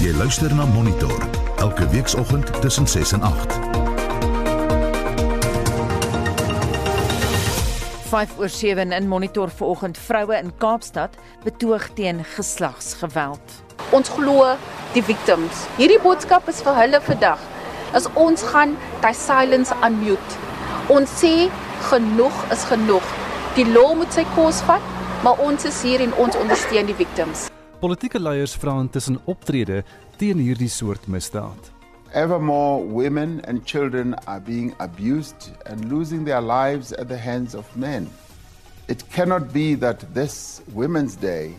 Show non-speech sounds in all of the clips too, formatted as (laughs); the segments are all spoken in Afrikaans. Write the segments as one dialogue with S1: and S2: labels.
S1: Jy luister na Monitor elke weekoggend tussen 6 en 8.
S2: 5 oor 7 in Monitor vanoggend vroue in Kaapstad betoog teen geslagsgeweld.
S3: Ons glo die victims. Hierdie boodskap is vir hulle vandag. As ons gaan die silence unmute. Ons sê genoeg is genoeg. Die law moet sy kos vat, maar ons is hier en ons ondersteun die victims.
S4: Politieke leiers vra intussen optrede teen hierdie soort misdaad.
S5: Ever more women and children are being abused and losing their lives at the hands of men. It cannot be that this Women's Day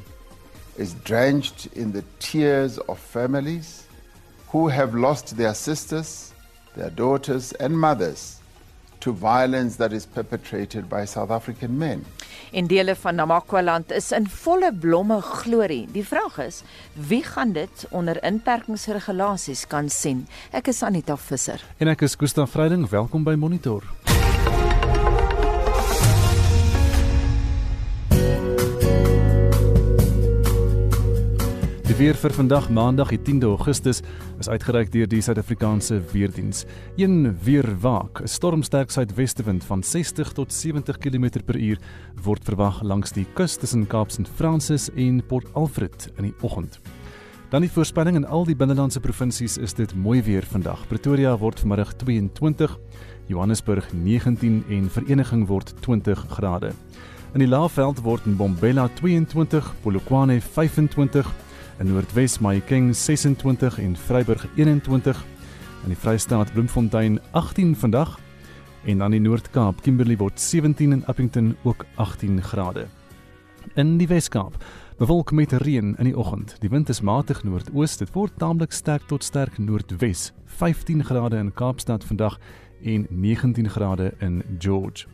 S5: is drenched in the tears of families who have lost their sisters, their daughters, and mothers to violence that is perpetrated by South African men.
S2: En dele van Namakwa-land is in volle blomme glorie. Die vraag is, wie gaan dit onder inperkingsregulasies kan sien? Ek is Anita Visser.
S4: En ek is Gustaf Vreiding, welkom by Monitor. Weer vir vandag Maandag die 10de Augustus is uitgereik deur die Suid-Afrikaanse Weerdiens. Een weerwaak, 'n stormsterk suidwestewind van 60 tot 70 km/h word verwag langs die kus tussen Kaapstad Francis en Port Alfred in die oggend. Dan die voorspelling in al die binnelandse provinsies is dit mooi weer vandag. Pretoria word vanmiddag 22, Johannesburg 19 en Vereniging word 20 grade. In die Laagveld word in Bombela 22, Polokwane 25 in Noordwes Mahikeng 26 en Vryburg 21 in die Vrystaat Bloemfontein 18 vandag en dan die Noord-Kaap Kimberley word 17 en Appington ook 18 grade. In die Wes-Kaap bewolk met reën in die oggend. Die wind is matig noordoos, dit word taamlik sterk tot sterk noordwes. 15 grade in Kaapstad vandag en 19 grade in George.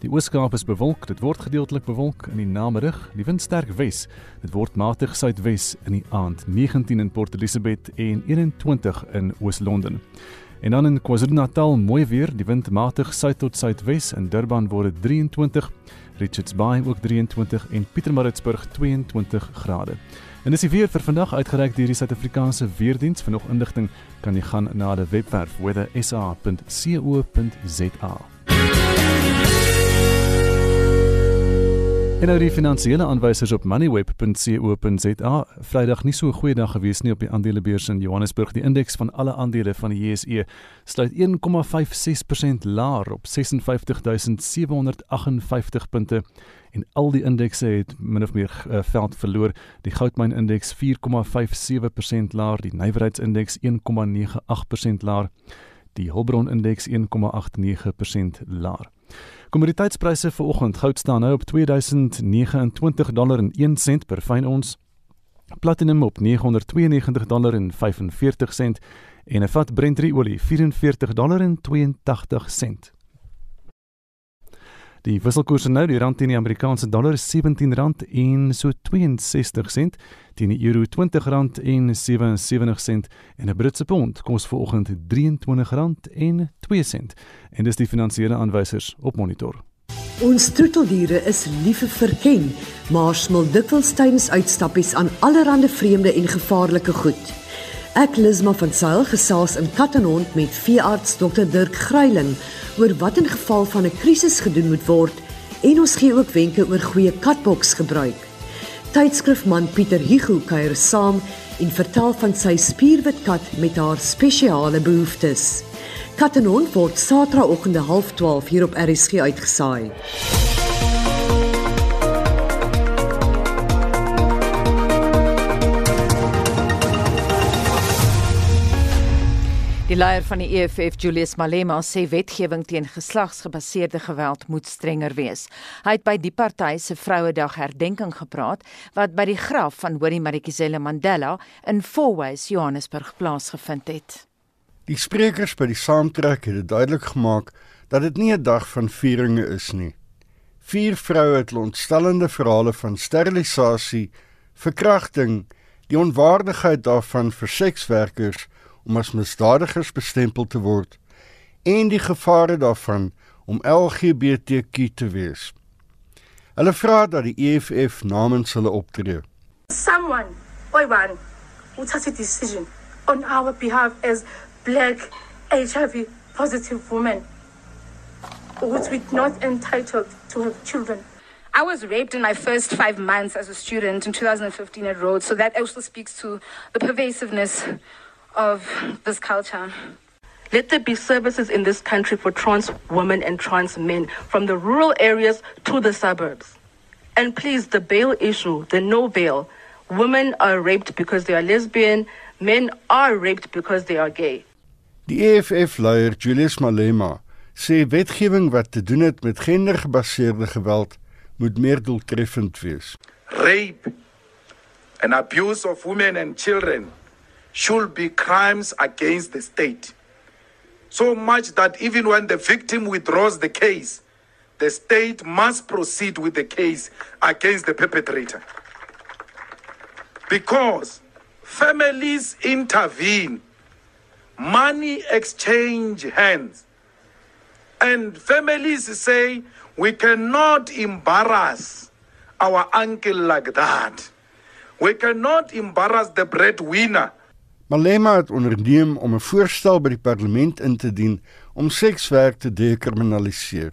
S4: Die Ooskaap is bewolk, dit word gedeeltelik bewolk in die namiddag. Die wind sterk wes. Dit word matig suidwes in die aand, 19 in Port Elizabeth en 21 in Oos-London. En dan in KwaZulu-Natal mooi weer, die wind matig suid tot suidwes. In Durban word dit 23, Richards Bay ook 23 en Pietermaritzburg 22 grade. En dis die weer vir vandag uitgereik deur die Suid-Afrikaanse Weerdiens. Vir nog inligting kan jy gaan na die webwerf weathersa.co.za. En nou die finansiële aanwysers op moneyweb.co.za. Vrydag nie so 'n goeie dag gewees nie op die aandelebeurs in Johannesburg. Die indeks van alle aandele van die JSE sluit 1,56% laer op 56758 punte en al die indekse het min of meer uh, veld verloor. Die goudmyn indeks 4,57% laer, die nywerheidsindeks 1,98% laer, die Hulbron indeks 1,89% laer. Kommoditeitspryse vir oggend goud staan nou op 2029 dollar en 1 sent per fyn ons. Platinum op 992 dollar en 45 sent en 'n vat Brent olie 44 dollar en 82 sent. Die wisselkoers nou, die rand teen die Amerikaanse dollar is R17 en so 62 sent, teen die euro R20 en 77 sent en 'n Britse pond kos vanoggend R23 en 2 sent. En dis die finansiële aanwysers op monitor.
S6: Ons troeteldiere is lief vir ken, maar smil dikwels tydens uitstappies aan allerlei vreemde en gevaarlike goed. Ek Lisma van Sail gesels in Kat en Hond met veearts Dr Dirk Gryiling oor wat in geval van 'n krisis gedoen moet word en ons gee ook wenke oor goeie katboks gebruik. Tydskrifman Pieter Hugo kuier saam en vertel van sy spierwit kat met haar spesiale behoeftes. Kat en Hond word Saterdagoggende 12:30 hier op RSG uitgesaai.
S2: Die leier van die EFF, Julius Malema, sê wetgewing teen geslagsgebaseerde geweld moet strenger wees. Hy het by die party se Vrouedag herdenking gepraat wat by die graf van Winnie Madikizela Mandela in Fourways, Johannesburg plaasgevind het.
S7: Die sprekers by die saamtrek het dit duidelik gemaak dat dit nie 'n dag van vieringe is nie. Vier vroue het ontstellende verhale van sterilisasie, verkrachting, die onwaardigheid daarvan vir sekswerkers om as misdadigers bestempel te word en die gevare daarvan om LGBTQ te wees. Hulle vra dat die EFF namens hulle optree.
S8: Someone, Oiwan, uthathe decision on our behalf as black HIV positive women which we're not entitled to have children.
S9: I was raped in my first five months as a student in 2015 at Rhodes, so that also speaks to the pervasiveness of this culture.
S10: Let there be services in this country for trans women and trans men from the rural areas to the suburbs. And please, the bail issue, the no bail. Women are raped because they are lesbian, men are raped because they are gay.
S7: Die EFF-leier Julius Malema sê wetgewing wat te doen het met gendergebaseerde geweld moet meer doeltreffend wees.
S11: Rape and abuse of women and children should be crimes against the state. So much that even when the victim withdraws the case, the state must proceed with the case against the perpetrator. Because families intervene, money exchange hands, and families say, we cannot embarrass our uncle like that. We cannot embarrass the breadwinner.
S7: Malema het onderneem om 'n voorstel by die parlement in te dien om sekswerk te dekriminaliseer.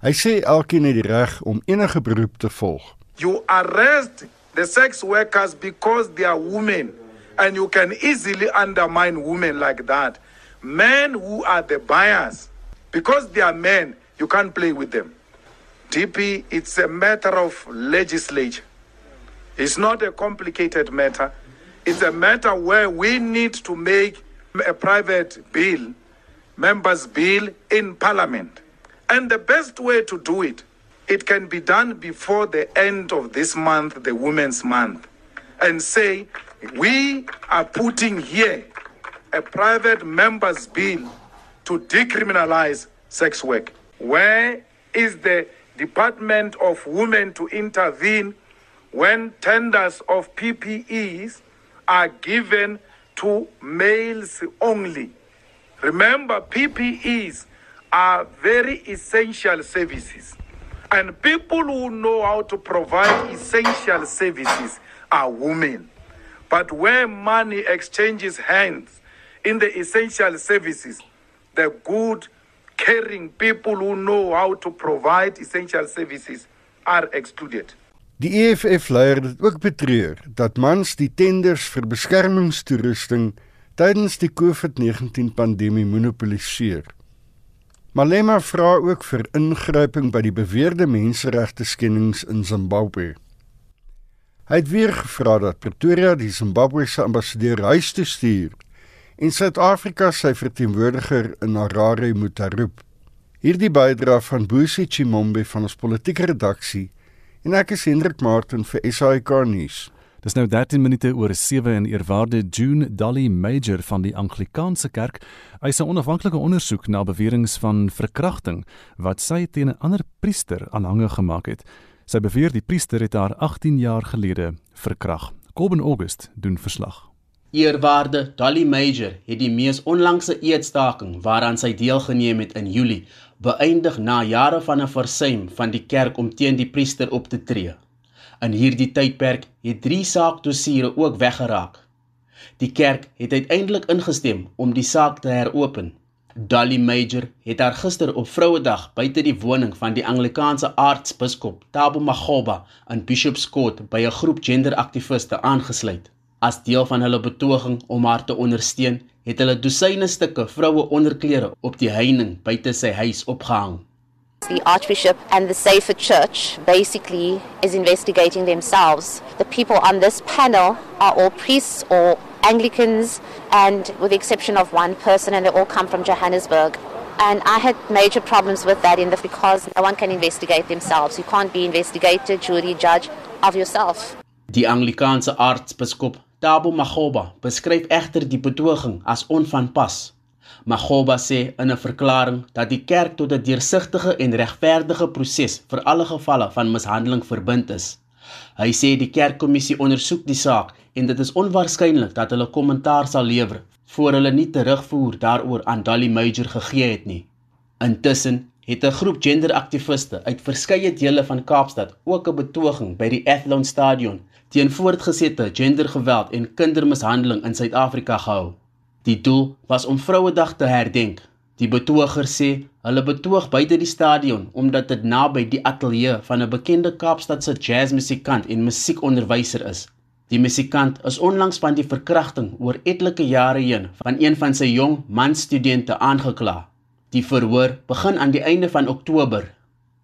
S7: Hy sê elkeen het die reg om enige beroep te volg.
S11: You arrest the sex workers because they are women and you can easily undermine women like that. Men who are the buyers because they are men, you can't play with them. DP, it's a matter of legislature. It's not a complicated matter. It's a matter where we need to make a private bill, members' bill in parliament. And the best way to do it, it can be done before the end of this month, the Women's Month, and say, we are putting here a private members' bill to decriminalize sex work. Where is the Department of Women to intervene when tenders of PPEs are given to males only? Remember, PPEs are very essential services. And people who know how to provide essential services are women. But where money exchanges hands in the essential services, the good, caring people who know how to provide essential services are excluded.
S7: Die EFF leier het ook betreur dat mans die tenders vir beskermingstoerusting tydens die COVID-19 pandemie monopoliseer. Malema vra ook vir ingryping by die beweerde menseregte skendings in Zimbabwe. Hy het weer gevra dat Pretoria die Zimbabwese ambassadeur huis toe stuur en Suid-Afrika sy verteenwoordiger in Harare moet herroep. Hierdie bydra van Busi Chimombe van ons politieke redaksie en ek is Hendrik Martin vir SAK nuus.
S4: Dis nou 13 minute oor 7 en eerwaarde June Dolly Major van die Anglikaanse Kerk eis 'n onafhanklike ondersoek na beweringe van verkrachting wat sy teen 'n ander priester aanhange gemaak het. Sy beweer die priester het haar 18 jaar gelede verkrag. Kobben August doen verslag.
S12: Eerwaarde Dolly Major het die mees onlangse eetstaking waaraan sy deelgeneem het in Julie beëindig na jare van 'n versuim van die kerk om teen die priester op te tree. In hierdie tydperk het drie saakdossiere ook weggeraak. Die kerk het uiteindelik ingestem om die saak te heropen. Dolly Major het haar gister op Vrouedag buite die woning van die Anglikaanse aartsbiskop Tabo Magoba in Bishop's Court by 'n groep genderaktiviste aangesluit. As deel van hulle betoging om haar te ondersteun, het hulle dosyne stukke vroue onderklere op die heining buite sy huis opgehang.
S13: The Archbishop and the Safer Church basically is investigating themselves. The people on this panel are all priests or Anglicans, and with the exception of one person, and they all come from Johannesburg. And I had major problems with that in the because no one can investigate themselves. You can't be investigator, jury, judge of yourself.
S12: Die Anglikaanse aartsbiskop Tabo Magoba beskryf egter die betoging as onvanpas. Magoba sê in 'n verklaring dat die kerk tot 'n deursigtige en regverdige proses vir alle gevalle van mishandeling verbind is. Hy sê die kerkkommissie ondersoek die saak en dit is onwaarskynlik dat hulle kommentaar sal lewer voor hulle nie terugvoer daaroor aan Dolly Major gegee het nie. Intussen het 'n groep genderaktiviste uit verskeie dele van Kaapstad ook 'n betoging by die Athlone Stadion teen voortgesette gendergeweld en kindermishandeling in Suid-Afrika gehou. Die doel was om Vrouedag te herdenk. Die betogers sê hulle betoog buite die stadion omdat dit naby die ateljee van 'n bekende Kaapstadse jazzmusikant en musiekonderwyser is. Die musikant is onlangs van die verkrachting oor etlike jare heen van een van sy jong manstudente aangekla. Die verhoor begin aan die einde van Oktober.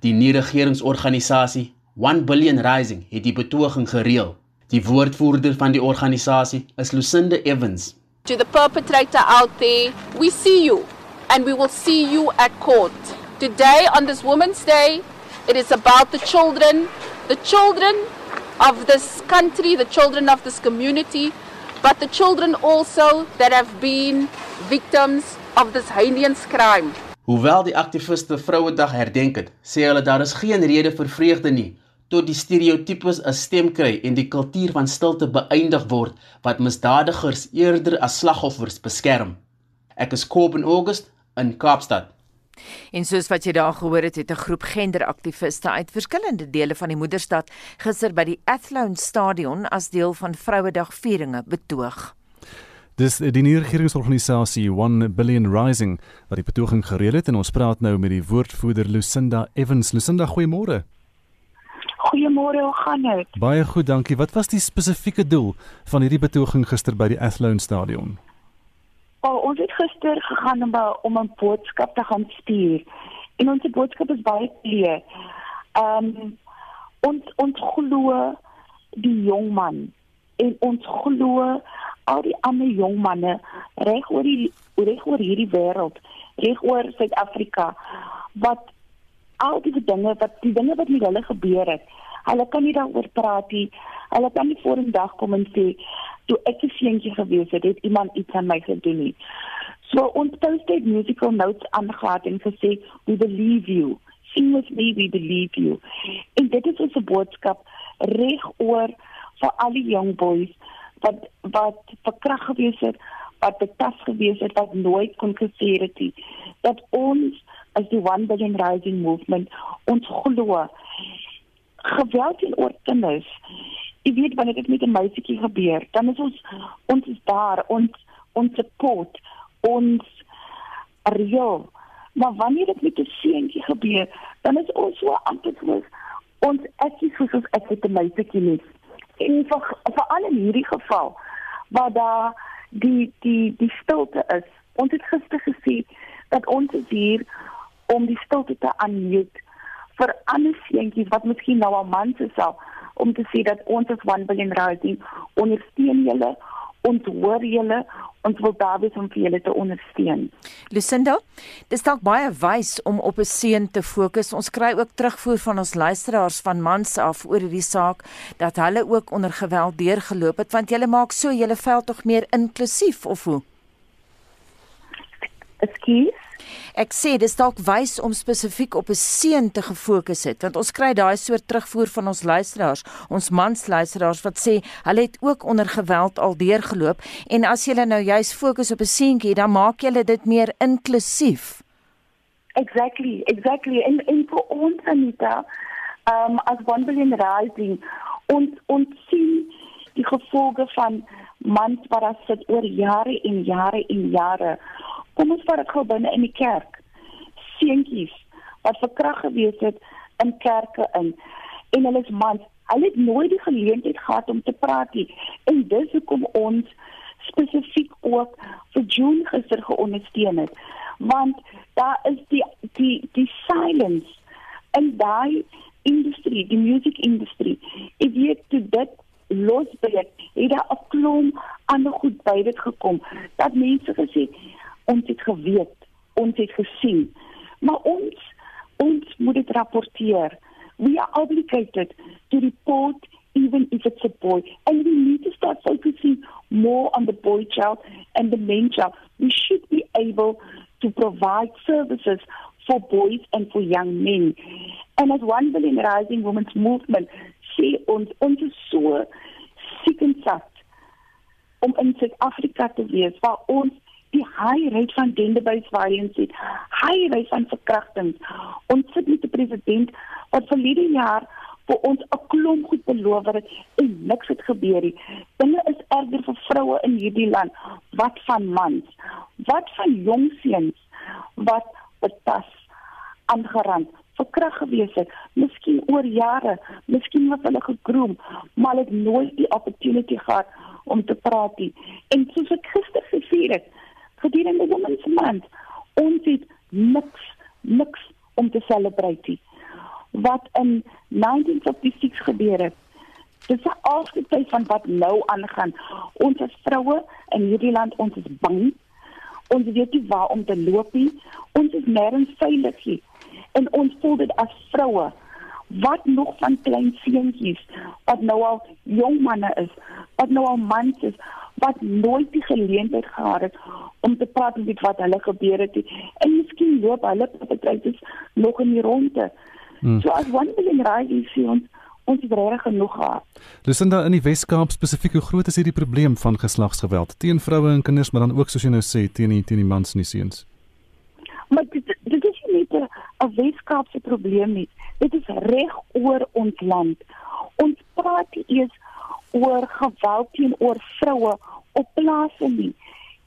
S12: Die nie-regeringsorganisasie 1 Billion Rising het die betoging gereël. Die woordvoerder van die organisasie is Lucinda Evans.
S3: To the perpetrator out there, we see you and we will see you at court. Today on this Women's Day, it is about the children, the children of this country, the children of this community, but the children also that have been victims of this heinous crime.
S12: Hoewel die aktiviste Vrouedag herdenk het, sê hulle daar is geen rede vir vreugde nie tot die stereotypes 'n stem kry en die kultuur van stilte beëindig word wat misdadigers eerder as slagoffers beskerm. Ek is Koben August in Kaapstad.
S2: En soos wat jy daar gehoor het, het 'n groep genderaktiviste uit verskillende dele van die moederstad gister by die Athlone Stadion as deel van Vrouedag vieringe betoog.
S4: Dis die nie-regeringsorganisasie 1 Billion Rising wat die betoging gereël het en ons praat nou met die woordvoerder Lucinda Evans. Lucinda, goeiemôre.
S14: Goeiemôre, hoe gaan dit?
S4: Baie goed, dankie. Wat was die spesifieke doel van hierdie betoging gister by die Athlone Stadion?
S14: Oh, ons het gister gegaan om om 'n boodskap te gaan stuur. En ons boodskap is baie kleer. Ehm um, ons ons glo die jong man en ons glo al die ander jong manne reg oor die reg oor hierdie wêreld, reg oor Suid-Afrika wat al die dinge wat die dinge wat met hulle gebeur het. Hulle kan nie daaroor praat nie. Hulle kan nie voor 'n dag kom en sê toe ek 'n seentjie gewees het, het iemand iets aan my gedoen nie. So ons posted musical notes aangegaan en gesê we believe you. Sing with me we believe you. En dit is 'n boodskap reg oor vir al die young boys wat wat verkrag gewees het, wat betas gewees het, wat nooit kon gesê het nie. Dat ons as die One Billion Rising Movement ons glo geweld in oortenders. Jy weet wanneer dit met 'n meisietjie gebeur, dan is ons ons is daar, ons ons support, ons reël. Maar wanneer dit met 'n seentjie gebeur, dan is ons so amper ons ek is soos ek het 'n meisietjie nie. En vir vir al in hierdie geval waar daar die die die stilte is. Ons het gister gesê dat ons is hier om die stilte te aanmute vir ander seentjies wat miskien nou al mans is al om te sê dat ons as one billion rising ondersteun julle ons hoor julle ons wil daar wees om vir julle te ondersteun.
S2: Lucinda, dis dalk baie wys om op 'n seun te fokus. Ons kry ook terugvoer van ons luisteraars van mans af oor hierdie saak dat hulle ook onder geweld deurgeloop het want julle maak so julle veld tog meer inklusief of hoe?
S14: Ekskuus.
S2: Ek sê dis dalk wys om spesifiek op 'n seun te gefokus het want ons kry daai soort terugvoer van ons luisteraars, ons mans luisteraars wat sê hulle het ook onder geweld al deurgeloop en as jy nou juist fokus op 'n seentjie, dan maak jy dit meer inklusief.
S14: Exactly, exactly. En en vir ons Anita, um as one billion rising ons ons sien die gevolge van mans wat as sit oor jare en jare en jare kom ons vat dit gou binne in die kerk. Seentjies wat verkrag gewees het in kerke in en hulle is mans. Hulle het nooit die geleentheid gehad om te praat nie. En dis hoekom ons spesifiek ook vir June gister geondersteun het. Want daar is die die die silence en daai industrie, die musiekindustrie. Ek weet dit losbreek, het daar 'n klomp ander goed by dit gekom. Dat mense gesê ons het geweet, ons het gesien. Maar ons ons moet dit rapporteer. We are obligated to report even if it's a boy and we need to start focusing more on the boy child and the men child. We should be able to provide services for boys and for young men. And as one billion rising women's movement, sê ons ons is so siek en sat om in Suid-Afrika te wees waar ons die high rate van gender-based violence het, high rate van verkrachtings. Ons sit met 'n president wat verlede jaar vir ons 'n klomp goed beloof het en niks het gebeur nie. Dinge is erger vir vroue in hierdie land. Wat van mans? Wat van jong seuns wat betas aangerand verkrag gewees het, miskien oor jare, miskien was hulle gegroom, maar hulle het nooit die opportunity gehad om te praat nie. En soos ek gister gesê het, gedurende Women's Month, ons het niks niks om te celebrate nie. Wat in 1956 gebeur het. Dis 'n afskeid van wat nou aangaan. Ons as vroue in hierdie land, ons is bang. Ons weet nie waar om te loop nie. Ons is nêrens veilig nie. En ons voel dit as vroue wat nog van klein seuntjies wat nou al jong manne is, wat nou al mans is wat nooit die geleentheid gehad het om te praat met wat hulle gebeur het en miskien loop hulle perpetrators nog in die ronde. Hmm. So as one million rise sien ons ons het reg genoeg gehad.
S4: Lusinda in die Wes-Kaap spesifiek hoe groot is hierdie probleem van geslagsgeweld teen vroue en kinders maar dan ook soos jy nou sê teen die teen die mans en die seuns.
S14: Maar dit dit is nie 'n Wes-Kaapse probleem nie. Dit is reg oor ons land. Ons praat eers oor geweld teenoor vroue op plase nie.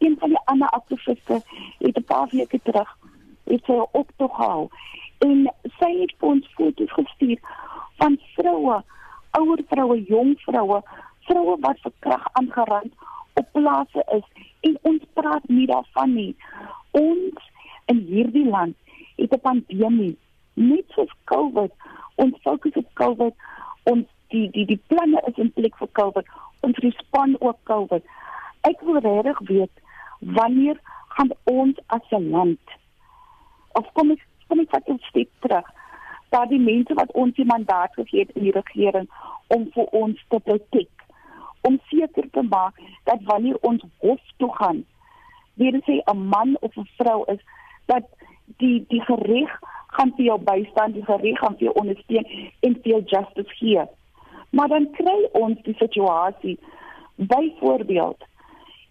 S14: Een van die ander aktiviste het 'n paar weke terug het sy optog gehou en sy het ons foto's gestuur van vroue, ouer vroue, jong vroue, vroue wat verkrag aangerand op plase is. En ons praat nie daarvan nie. Ons in hierdie land het 'n pandemie. Net soos COVID. Ons fokus op COVID. Ons die die die planne is in plek vir COVID. Ons respond op COVID. Ek wil regtig weet wanneer gaan ons as 'n land of kom ek kom ek vat 'n stap terug dat die mense wat ons die mandaat gegee het in die regering om vir ons te protek om seker te maak dat wanneer ons hof toe gaan weer sê 'n man of 'n vrou is dat die die gereg gaan vir jou bystand, die gereg gaan vir jou ondersteun en vir jou justice gee. Maar dan kry ons die situasie byvoorbeeld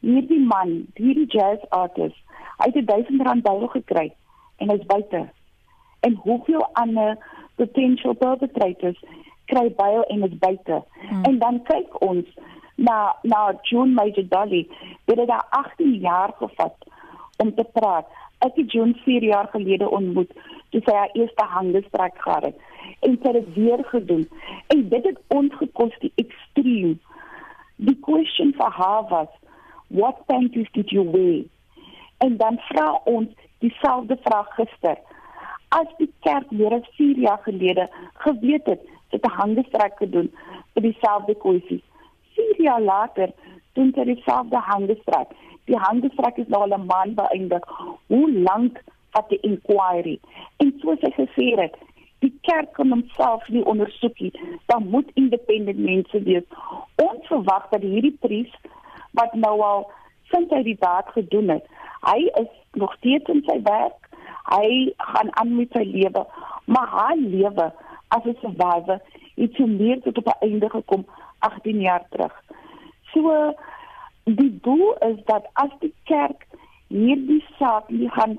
S14: hierdie man, hierdie jazz artist, hy het 1000 rand bail gekry en hy's buite. En hoeveel ander potential perpetrators kry bail en is buite. Hmm. En dan kyk ons na na June Major Dolly, dit het daar 18 jaar gevat om te praat ek het June 4 jaar gelede ontmoet toe sy haar eerste handestrek gehad het en sy het dit weer gedoen en dit het ons gekos die ekstreem die question vir haar was what panties did you wear en dan vra ons dieselfde vraag gister as die kerk weer as 4 jaar gelede geweet het dit 'n handestrek gedoen vir dieselfde kwessie 4 jaar later doen sy dieselfde handestrek die handestrek is nou al 'n maand beëindig. Hoe lank vat die inquiry? En soos hy gesê het, die kerk kan homself nie ondersoek nie. Daar moet independent mense wees. Ons verwag dat hierdie priest wat nou al sinds hy die daad gedoen het, hy is nog steeds in sy werk. Hy gaan aan met sy lewe, maar haar lewe as 'n survivor het so meer tot op 'n einde gekom 18 jaar terug. So die doel is dat as die kerk hierdie saak nie gaan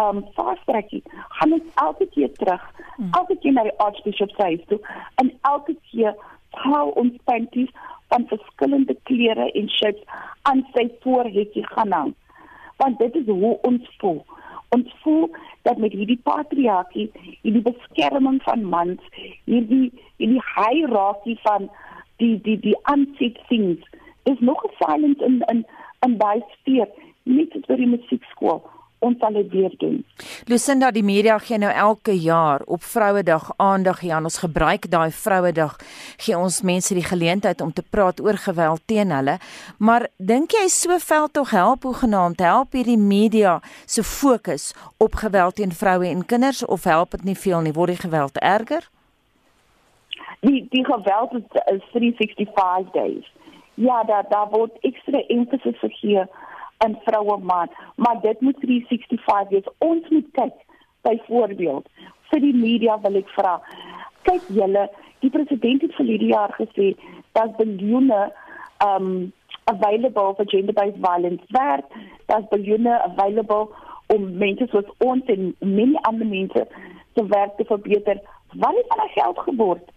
S14: um vastrek nie, gaan dit elke keer terug, hmm. elke keer na die archbishop se huis toe en elke keer hou ons panties van verskillende klere en shirts aan sy voorhetjie gaan hang. Want dit is hoe ons voel. Ons voel dat met hierdie patriargie, hierdie beskerming van mans, hierdie hierdie hiërargie van die die die aansit things is nog 'n silence in in in baie sfeer, net vir die musiekskool ons sal dit weer doen.
S2: Lucinda, die media gee nou elke jaar op Vrouedag aandag hier aan ons gebruik daai Vrouedag gee ons mense die geleentheid om te praat oor geweld teen hulle. Maar dink jy so veld tog help hoe genaamd help hierdie media se so fokus op geweld teen vroue en kinders of help dit nie veel nie word die geweld erger?
S14: Die die geweld is, is 365 days ja, daar daar word ekstra emphasis gegee aan vroue man, maar dit moet 365 wees. Ons moet kyk byvoorbeeld vir die media wil ek vra. Kyk julle, die president het vir hierdie jaar gesê dat biljoene um, available vir gender-based violence werk. Daar's biljoene available om mense soos ons en min ander mense se werk te verbeter. Wat het hulle geld geword?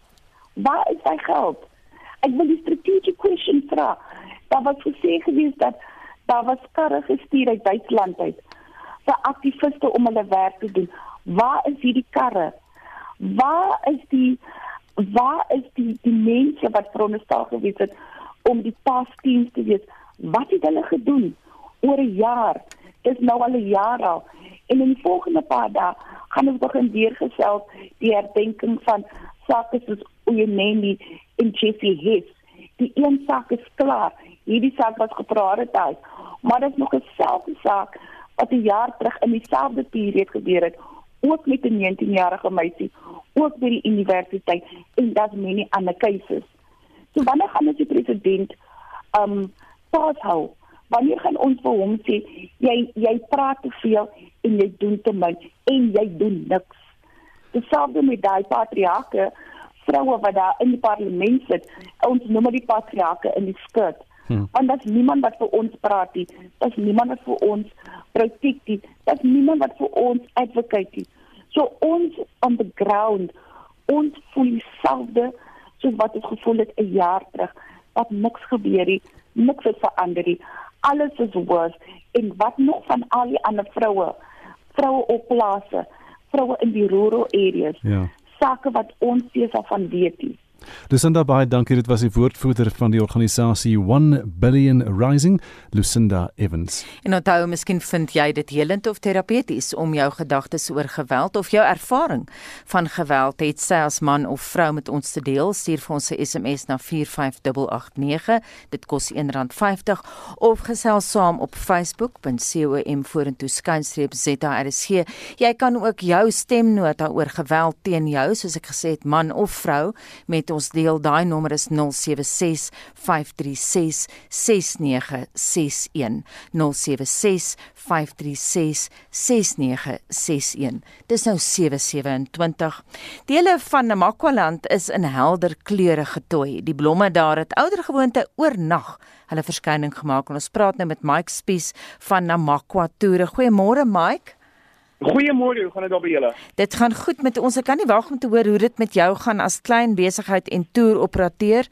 S14: Waar is hy geld? Ek wil die strategic question vra. Daar was gesê gewees dat daar was karre gestuur uit Duitsland uit vir aktiviste om hulle werk te doen. Waar is hierdie karre? Waar is die waar is die die mense wat veronderstel gewees het om die taskteams te wees? Wat het hulle gedoen oor 'n jaar? Dis nou al 'n jaar al. En in die volgende paar dae gaan ons begin weer gesels die herdenking van sake soos Uyemeni en Jeffrey Hess. Die een saak is klaar. Hierdie saak was geprioritiseer, maar dit is nog 'n selfde saak wat 'n jaar terug in dieselfde periode gebeur het, ook met 'n 19-jarige meisie, ook by die universiteit en dat many ander cases. So wanneer gaan die president um vashou? Wanneer gaan ons vir hom sê jy jy praat te veel en jy doen te min en jy doen niks? Dieselfde met daai patriarge vroue wat daar in die parlement sit. Ons noem die patriarge in die skirt. Hmm. Want daar's niemand wat vir ons praat nie. Daar's niemand wat vir ons protek nie. Daar's niemand wat vir ons advocate nie. So ons on the ground ons voel dieselfde soos wat ons gevoel het 'n jaar terug. Dat niks gebeur nie, niks het verander nie. Alles is worse en wat nog van al die ander vroue, vroue op plase, vroue in die rural areas. Ja. Sake wat ons steeds af van weet nie.
S4: Lucinda baie dankie. Dit was die woordvoerder van die organisasie 1 Billion Rising, Lucinda Evans.
S2: En onthou, miskien vind jy dit helend of terapeuties om jou gedagtes oor geweld of jou ervaring van geweld het sê as man of vrou met ons te deel. Stuur vir ons 'n SMS na 45889. Dit kos R1.50 of gesels saam op Facebook.com vorentoe skynstreep ZRSG. Jy kan ook jou stemnota oor geweld teen jou, soos ek gesê het, man of vrou met met ons deel. Daai nommer is 076 536 6961. 076 536 6961. Dis nou 727. Dele van Namakwaland is in helder kleure getooi. Die blomme daar het ouer gewoonte oornag hulle verskyning gemaak. En ons praat nou met Mike Spies van Namakwa Toere. Goeiemôre Mike.
S15: Goeiemôre, hoe gaan dit daar by julle?
S2: Dit gaan goed met ons. Ek kan nie wag om te hoor hoe dit met jou gaan as klein besigheid en toer operateur.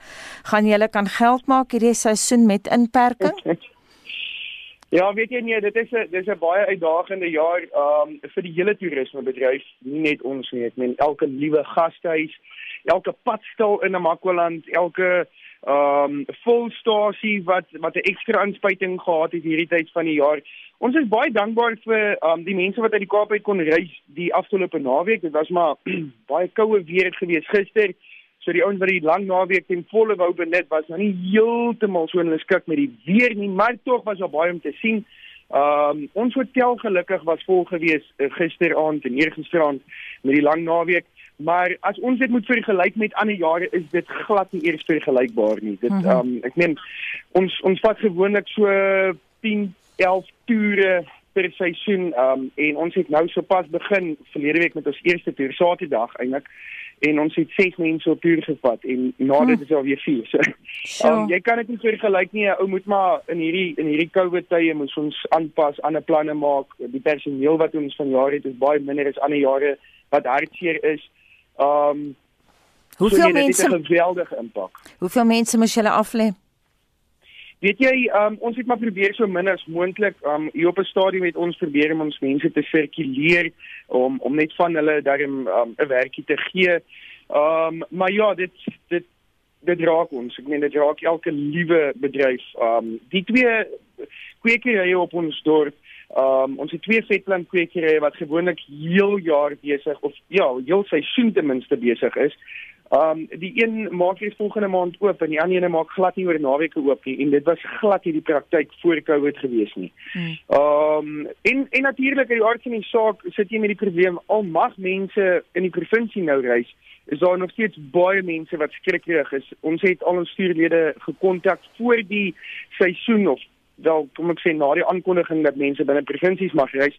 S2: Gaan jy kan geld maak hierdie seisoen met inperking? (laughs)
S15: ja, weet jy nie, dit is 'n dis 'n baie uitdagende jaar um vir die hele toerismebedryf, nie net ons nie. Ek meen elke liewe gastehuis, elke padstal in Namakwaland, elke um volstasie wat wat 'n ekstra aanspuiting gehad het hierdie tyd van die jaar. Ons is baie dankbaar vir um die mense wat uit die Kaap uit kon reis die afgelope naweek. Dit was maar (clears throat) baie koue weer gewees gister. So die ouens wat die lang naweek ten volle wou benut was nou nie heeltemal so in hulle skik met die weer nie, maar tog was daar baie om te sien. Um ons hotel gelukkig was vol gewees uh, gisteraand en eergisteraand met die lang naweek. Maar as ons dit moet vergelyk met ander jare is dit glad nie eers vergelykbaar nie. Dit mhm. um ek meen ons ons vat gewoonlik so 10 11 toere per seisoen um, en ons het nou sopas begin verlede week met ons eerste toer Saterdag eintlik en ons het 6 mense op toer gevat en na dit hm. is alweer 4 so um, jy kan dit nie vergelyk nie ou moet maar in hierdie in hierdie covid tye moet ons aanpas ander planne maak die personeel wat ons vanjaar het is baie minder as ander jare wat hartseer is um
S2: Hoeveel so, nee, mense
S15: geweldige impak.
S2: Hoeveel mense moes julle aflê?
S15: Weet jy, um, ons het maar probeer so min as moontlik um hier op 'n stadium met ons probeer om ons mense te sirkuleer om om net van hulle daarin um, 'n um, werkie te gee. Um maar ja, dit dit dit raak ons. Ek meen dit raak elke liewe bedryf. Um die twee kwekerye op ons dorp Um ons het twee vetplant kwekerye wat gewoonlik heel jaar besig of ja, heel seisoen ten minste besig is. Um die een maak hier volgende maand oop en die ander een maak glad nie oor naweke oop nie en dit was glad nie die praktyk voor Covid gewees nie. Hmm. Um en en natuurlik uit die aard van die saak sit jy met die probleem al mag mense in die provinsie nou reis is daar nog steeds baie mense wat skrikkerig is. Ons het al ons stuurlede gekontak voor die seisoen of wel kom ek sê na die aankondiging dat mense binne provinsies mag reis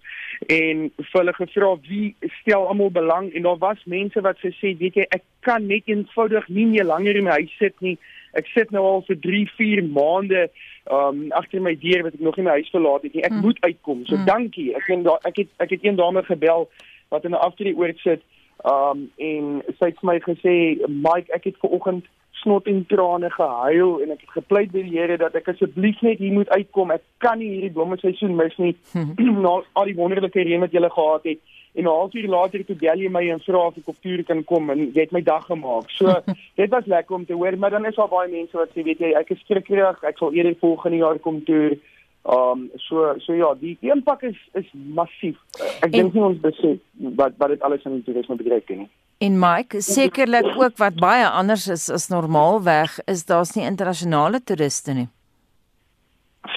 S15: en vir hulle gevra wie stel almal belang en daar was mense wat gesê weet jy ek kan net eenvoudig nie meer langer in my huis sit nie ek sit nou al vir 3, 4 maande um agter my deur wat ek nog nie my huis verlaat het nie. Ek mm. moet uitkom. So mm. dankie. Ek het ek het ek het een dame gebel wat in 'n afdrie oort sit. Um en sy het vir my gesê, "Mike, ek het ver oggend snot en trane gehuil en ek het gepleit by die Here dat ek asseblief net hier moet uitkom. Ek kan nie hierdie blomme seisoen mis nie. (clears throat) na al die wonderlike reën wat jy gehad het." en 'n halfuur later toe bel jy my en vra of ek op toer kan kom en jy het my dag gemaak. So (laughs) dit was lekker om te hoor, maar dan is daar baie mense wat sê weet jy ek is skrikkerig, ek sal eerder volgende jaar kom toer. Um so so ja, die impak is is massief. Ek dink nie ons besef wat wat dit alles in die toerisme ken nie.
S2: En Mike, sekerlik ook wat baie anders is as normaalweg is daar's nie internasionale toeriste nie.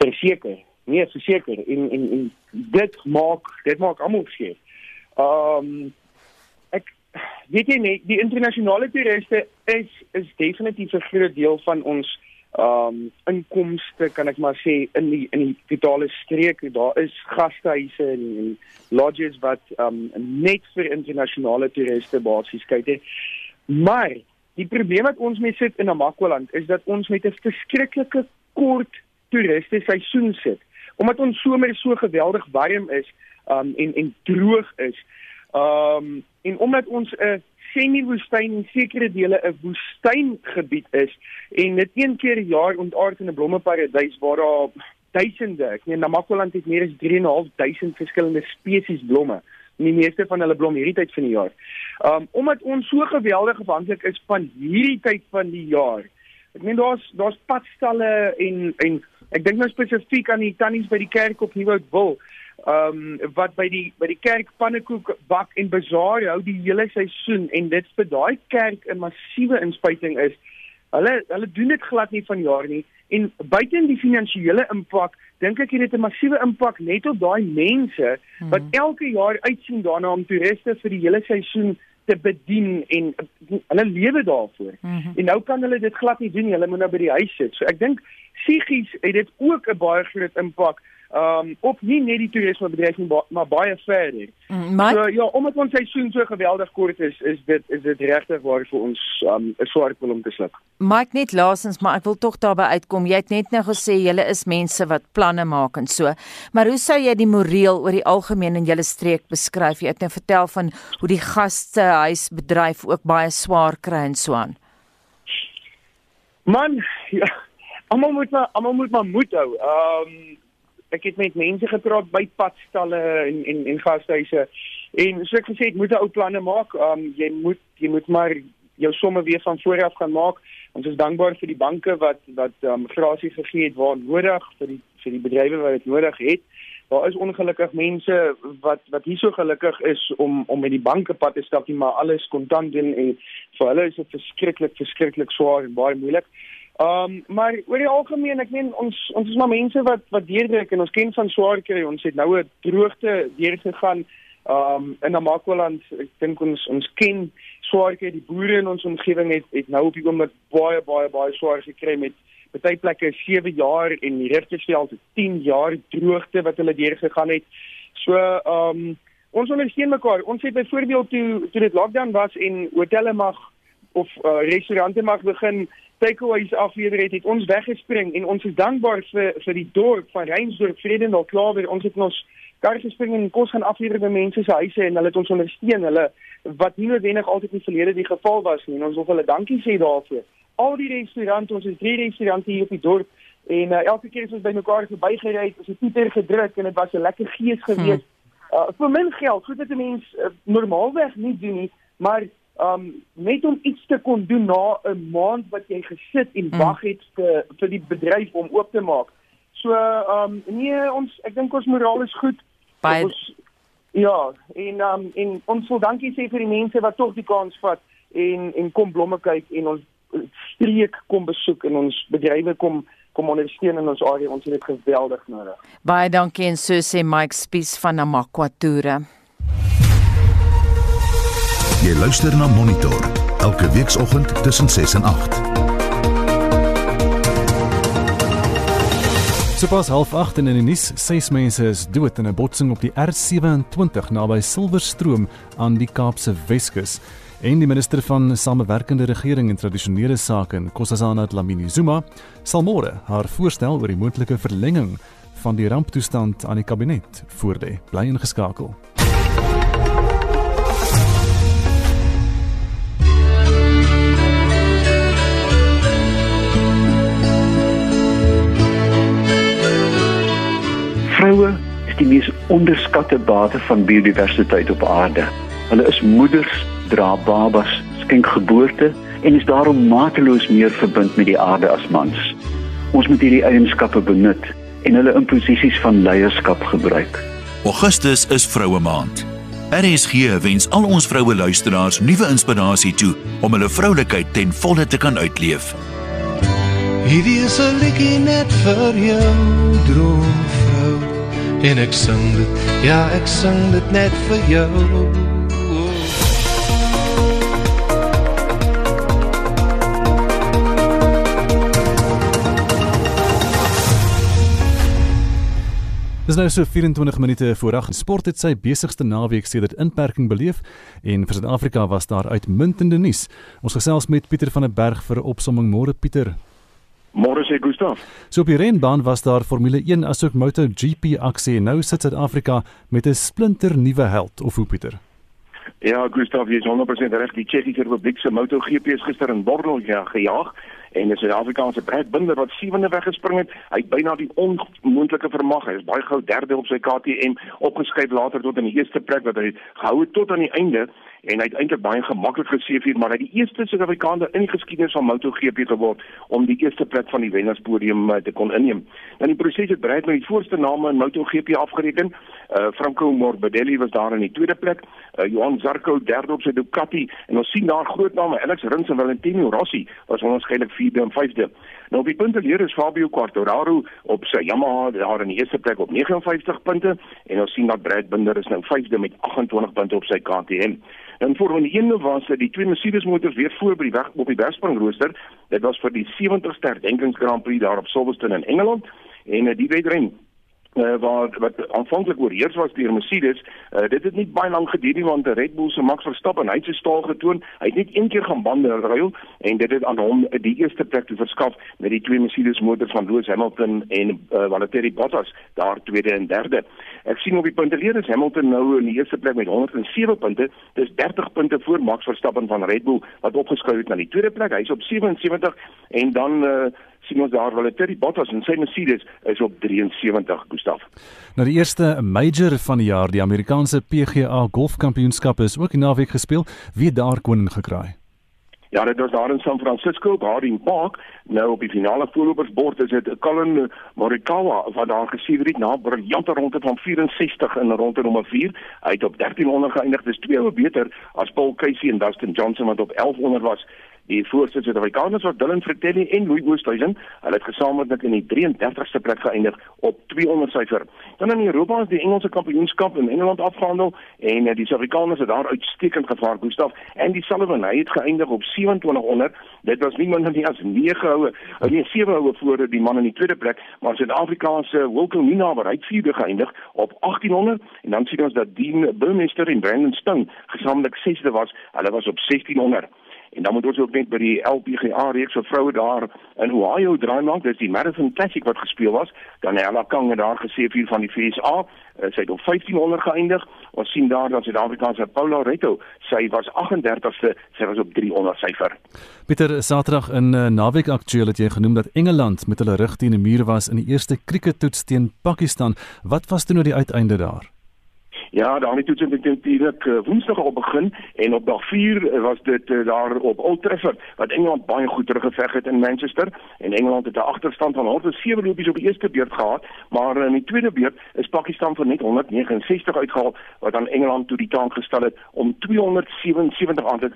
S15: Verseker. Nee, verseker. En en en dit maak dit maak almal skeef. Ehm um, ek weet jy net die internasionale toeriste is is definitief 'n groot deel van ons ehm um, inkomste kan ek maar sê in die in die totale streek daar is gastehuise en, en lodges wat ehm um, net vir internasionale toeriste basies kyk maar die probleem wat ons mee sit in Namakwaland is dat ons met 'n verskriklike kort toeriste seisoen sit omdat ons somer so geweldig warm is um en en droog is. Um en omdat ons 'n semi-woestyn en sekere dele 'n woestyngebied is en dit een keer per jaar ontaard in 'n blommeparadys waar daar duisende, ek meen Namakoland het meer as 3.500 verskillende spesies blomme. Die meeste van hulle blom hierdie tyd van die jaar. Um omdat ons so geweldig afhanklik is van hierdie tyd van die jaar. Ek meen daar's daar's padstalle en en ek dink nou spesifiek aan die tannies by die kerk op Nieuwoudtville ehm um, wat by die by die kerk pannekoek bak en bazaar hou die hele seisoen en dit vir daai kerk 'n massiewe inspuiting is. Hulle hulle doen dit glad nie van jaar nie en buiten die finansiële impak dink ek dit het 'n massiewe impak net op daai mense wat hmm. elke jaar uitsien daarna om toeriste vir die hele seisoen te bedien en hulle lewe daarvoor. Mm -hmm. En nou kan hulle dit glad nie doen nie. Hulle moet nou by die huis sit. So ek dink psigies het dit ook 'n baie groot impak um op nie net die toerisme bedryf nie maar baie verder. Mm, maar so, ja, omdat ons seisoen so geweldig kort is, is dit is dit regtig waar vir ons um 'n swaar pil om te sluk.
S2: Mike net laasens, maar ek wil tog daarby uitkom. Jy het net nou gesê julle is mense wat planne maak en so. Maar hoe sou jy die moreel oor die algemeen in julle streek beskryf? Jy het nou vertel van hoe die gastehuisbedryf ook baie swaar kry en so aan.
S15: Man, ja. Almal moet maar almal moet maar moed hou. Um ek het met mense gepraat by padstalle en en en gastehuise en so ek gesê ek moet 'n ou planne maak. Um jy moet jy moet maar jou somme weer van voor af gaan maak. Ons is dankbaar vir die banke wat wat um grasie gegee het waar nodig vir die vir die bedrywe wat dit nodig het. Daar is ongelukkig mense wat wat nie so gelukkig is om om met die banke pad te stap nie, maar alles kontant doen en vir hulle is dit verskriklik verskriklik swaar en baie moeilik. Ehm um, maar oor die algemeen ek meen ons ons is maar mense wat wat deurdruk en ons ken van swaar kry. Ons het nou 'n droogte deurgegaan ehm um, in Namakwaland ek dink ons ons ken swaar kry. Die boere in ons omgewing het het nou op die oomblik baie baie baie swaar gekry met baie plekke 7 jaar en die Richtersveld 10 jaar droogte wat hulle deurgegaan het. So ehm um, ons ondersteun mekaar. Ons het byvoorbeeld toe toe dit lockdown was en hotelle mag of uh, restaurante mag begin takeaways aflewer het, het ons weggespring en ons is dankbaar vir vir die dorp van Reinsdorp, Vredendal, Klawer. Ons het ons kar gespring en kos gaan aflewer by mense se huise en hulle het ons ondersteun. Hulle wat nie noodwendig altyd in die verlede die geval was nie. En ons wil hulle dankie sê daarvoor. Al die restaurante, ons het drie restaurante hier op die dorp en uh, elke keer as ons by mekaar verbygery het, is dit Pieter gedruk en dit was 'n lekker gees geweest. Hmm. Uh, vir min geld, goed dat 'n mens uh, normaalweg nie doen nie, maar um net om iets te kon doen na 'n maand wat jy gesit en mm. wag het vir vir die bedryf om oop te maak. So um nee, ons ek dink ons moraal is goed.
S2: Baie ons,
S15: ja, en um en ons wil dankie sê vir die mense wat tog die kans vat en en kom blomme kyk en ons streek kom besoek en ons bedrywe kom kom ondersteun in ons area. Ons het dit geweldig nodig.
S2: Baie dankie en so sê Mike Spies van Namakwatura.
S1: Jy luister na Monitor elke weekoggend tussen 6 en 8.
S4: Sopas half 8 in die nuus, ses mense is dood in 'n botsing op die R27 naby Silverstroom aan die Kaapse Weskus. En die minister van Samewerkende Regering en Tradisionele Sake, Nkosazana Dlamini Zuma, sal môre haar voorstel oor die moontlike verlenging van die ramptoestand aan die kabinet voorlê. Bly ingeskakel.
S16: Vroue is die mees onderskatte bate van biodiversiteit op aarde. Hulle is moeders, dra babas, skenk geboorte en is daarom mateloos meer verbind met die aarde as mans. Ons moet hierdie eienskappe benut en hulle in posisies van leierskap gebruik.
S17: Augustus is Vroue Maand. RSG wens al ons vroue luisteraars nuwe inspirasie toe om hulle vroulikheid ten volle te kan uitleef.
S18: Hierdie is 'n liedjie net vir jou, droomvrou. En ek sing dit, ja, ek sing dit net vir jou.
S4: Dis nou so 24 minute voor 8. Sport het sy besigste naweek sedert inperking beleef en vir Suid-Afrika was daar uitmuntende nuus. Ons gesels met Pieter van der Berg vir 'n opsomming môre Pieter.
S19: Môre sê Gustaf.
S4: So op die renbaan was daar Formule 1 asook MotoGP aksie en nou sit Suid-Afrika met 'n splinter nuwe held of hoe Pieter.
S19: Ja, Gustaf, jy is 100% reg. Die Tsjechiese Republiek se MotoGP is gister in Bordeaux ja, gejaag en die Suid-Afrikaanse Brad Binder wat sewende weggespring het, hy het byna die onmoontlike vermag. Hy is baie gou derde op sy KTM, opgeskuif later tot in die eerste plek wat hy gehou het tot aan die einde en hy het eintlik baie gemaklik geseëvier maar hy die eerste Suid-Afrikaner in die geskiedenis van MotoGP geword om die eerste plek van die wennerspodium uh, te kon inneem. Dan die proses het breed met die voorste name in MotoGP afgereken. Uh Franco Morbidelli was daar in die tweede plek, uh Johan Zarco derde op sy Ducati en ons sien daar groot name Alex Rins en Valentino Rossi was onwaarskynlik vierde en vyfde. Nou op die punte leer is Fabio Quartararo op sy Yamaha daar in die eerste plek op 59 punte en ons sien dat Brad Binder is nou vyfde met 28 punte op sy KTM. En voor die ene was dit die twee Mercedes motors weer voor by die weg op die wegspringrooster. Dit was vir die 70ste herdenkings Grand Prix daar op Silverstone in Engeland en uh, die wedren uh, wat wat aanvanklik oorheers was deur Mercedes, uh, dit het nie baie lank geduur nie want Red Bull se Max Verstappen hy het sy staal getoon. Hy het net een keer gaan bande ruil en dit het aan hom die eerste plek te verskaf met die twee Mercedes motors van Lewis Hamilton en uh, Valtteri Bottas daar tweede en derde. Ek sien op die punteleer is Hamilton nou in die eerste plek met 107 punte. Dis 30 punte voor Max Verstappen van Red Bull wat opgeskuif het na die tweede plek. Hy's op 77 en dan uh, sien ons daar Valtteri Bottas en sy Mercedes is op 73, Gustaf.
S4: Nou die eerste major van die jaar, die Amerikaanse PGA Golfkampioenskap is ook in naweek gespeel. Wie daar koning gekraai?
S19: Ja, dit was daar in San Francisco, Harding Park. Nou op die finale voorlopersbord is dit Colin Morikawa wat daar gesien het na 'n briljante ronde van 64 in ronde nommer 4. Hy het op 1300 geëindig. Dis twee oor beter as Paul Casey en Dustin Johnson wat op 1100 was. Die voorsitter Suid-Afrikaners was Dylan Fratelli en Louis Oosthuizen. Hulle het gesamentlik in die 33ste plek geëindig op 200 syfer. Dan in Europa is die Engelse kampioenskap in Engeland afgehandel en uh, die Suid-Afrikaners het daar uitstekend gevaar, Gustaf. En die Sullivan hy het geëindig op 2700. Dit was nie minder nie as 9 houe, nee 7 houe voor die man in die tweede plek, maar Suid-Afrikaanse Wilco Minnaar het vierde geëindig op 1800 en dan sien ons dat Dean Burmester en Brandon Stone gesamentlik sesde was. Hulle was op 1600. En dan moet ons ook net by die LPGA reeks vir vroue daar in Ohio draai maak. Dis die Marathon Classic wat gespeel was. Dan Ella Kang het daar gesê vir van die FSA, sy het op 1500 geëindig. Ons sien daar dat Suid-Afrikaanse Paula Retto, sy was 38ste, sy was op 300 syfer.
S4: Pieter, Saterdag in uh, naweek aktueel het jy genoem dat Engeland met hulle rug teen 'n muur was in die eerste krieketoets teen Pakistan. Wat was toe nou die uiteinde daar?
S19: Ja, daar het toets natuurlik uh, Woensdag op begin en op dag 4 was dit uh, daar op Old Trafford wat Engeland baie goed teruggeveg het in Manchester en Engeland het 'n agterstand van 107 lopies op die eerste beurt gehad, maar in die tweede beurt is Pakistan vir net 169 uitgehaal wat aan Engeland toe die taak gestel het om 277 aan te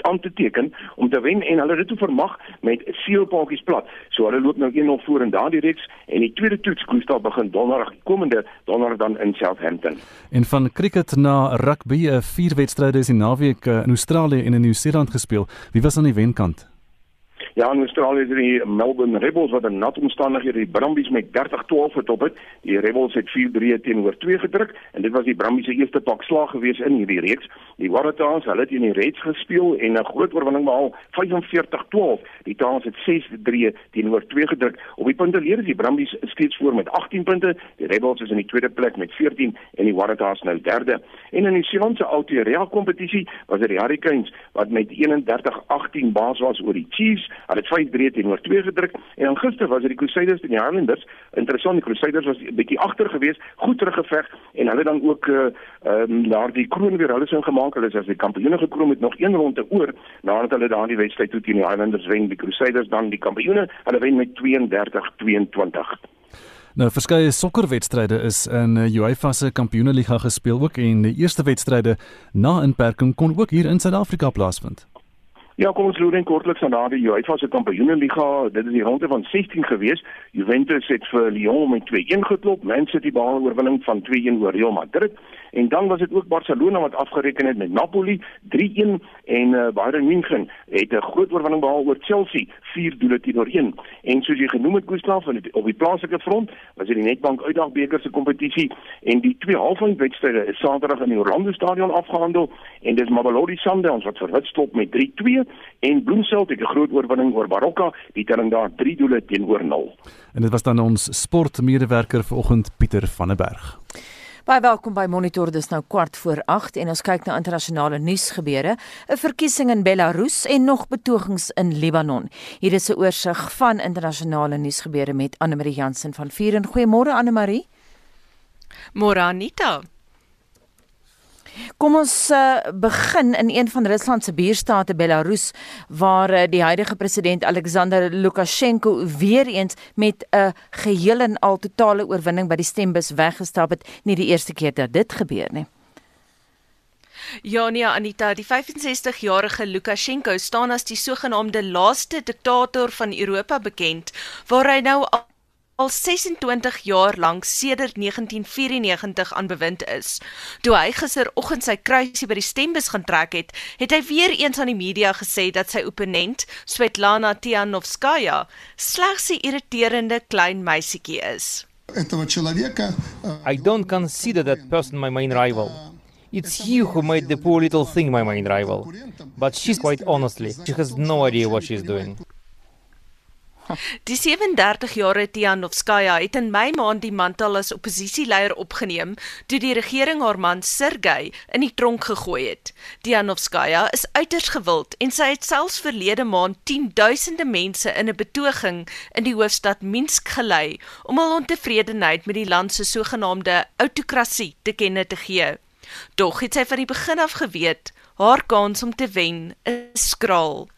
S19: aan te teken om te wen en hulle het dit vermag met seelpaadjies plat. So hulle loop nou 1-0 voor in daardie reeks en die tweede toets Gustav begin donderdag komende donderdag dan in Southampton.
S4: En En van cricket na rugby, 'n vier wedstryde is die naweek in Australië en in Nieu-Seeland gespeel. Wie was aan die wenkant?
S19: Ja, in Australië is die Melbourne Rebels wat in nat omstandighede die Brumbies met 30-12 getop het. Die Rebels het 4-3 teenoor 2 gedruk en dit was die Brumbies se eerste pak slag gewees in hierdie reeks. Die Waratahs, hulle het in die Reds gespeel en 'n groot oorwinning behaal, 45-12. Die Tahs het 6-3 teenoor 2 gedruk. Op die punteleer is die Brumbies steeds voor met 18 punte. Die Rebels is in die tweede plek met 14 en die Waratahs nou derde. En in die Seelandse Aotearoa kompetisie was dit die Hurricanes wat met 31-18 baas was oor die Chiefs. Hulle het 5-3 teenoor 2 gedruk en dan gister was dit die Crusaders en die Highlanders. Interessant, die Crusaders was 'n bietjie agter gewees, goed teruggeveg en hulle dan ook uh ehm um, daar die kroon weer hulle sin gemaak. Is as die kampioene gekroon met nog een ronde oor nadat hulle daardie wedstryd toe teen die Highlanders wen. Die Crusaders dan die kampioene, hulle wen met 32-22.
S4: Nou verskeie sokkerwedstryde is in die UEFA se Kampioenligga gespeel ook en die eerste wedstryde na inperking kon ook hier in Suid-Afrika plaasvind.
S19: Ja, kom ons loer net kortliks aan daardie UEFA se Kampioenligga. Dit is die ronde van 16 gewees. Juventus het vir Lyon met 2-1 geklop. Man City behaal oorwinning van 2-1 oor Real Madrid. En dan was dit ook Barcelona wat afgereken het met Napoli 3-1 en uh, Bayern München het 'n groot oorwinning behaal oor Chelsea 4 doele teenoor 1. En soos jy genoem het Gustav van op die plaaslike front was dit die Nedbank Uitdagbeker se kompetisie en die twee halffinalewedstryde is Saterdag in die Orlando Stadion afgehandel en dis Mamelodi Sundowns wat verwit stop met 3-2 en Bloemfontein het 'n groot oorwinning oor Baroka, die telling daar 3 doele teenoor 0.
S4: En dit was dan ons sportmedewerker vanoggend Pieter van der Berg.
S2: Baie welkom by Monitor. Dis nou kwart voor 8 en ons kyk na internasionale nuusgebeure, 'n verkiesing in Belarus en nog betogings in Libanon. Hier is 'n oorsig van internasionale nuusgebeure met Anne Marie Jansen van Vieren. Goeiemôre Anne Marie.
S20: Môre Anita.
S2: Kom ons uh, begin in een van Rusland se buurstate Belarus waar uh, die huidige president Alexander Lukasjenko weer eens met 'n uh, geheel en al totale oorwinning by die stembus weggestap het, nie die eerste keer dat dit gebeur nie.
S20: Ja nee Anita, die 65-jarige Lukasjenko staan as die sogenaamde laaste diktator van Europa bekend, waar hy nou al al 26 jaar lank sedert 1994 aan bewind is. Toe hy gisteroggend sy kruisie by die stembus gaan trek het, het hy weer eens aan die media gesê dat sy opponent, Svetlana Tianovskaya, slegs 'n irriterende klein meisietjie is.
S21: I don't consider that person my main rival. It's he who made the poor little thing my main rival. But she's quite honestly, she has no idea what she's doing. (laughs)
S20: Die 37-jarige Tianovskaya het in Mei maand die mantel as oppositieleier opgeneem toe die regering haar man Sergey in die tronk gegooi het. Tianovskaya is uiters gewild en sy het selfs verlede maand 10duisende mense in 'n betoging in die hoofstad Minsk gelei om hul ontevredenheid met die land se sogenaamde autokrasie te kenne te gee. Dog het sy van die begin af geweet haar kans om te wen is skraal.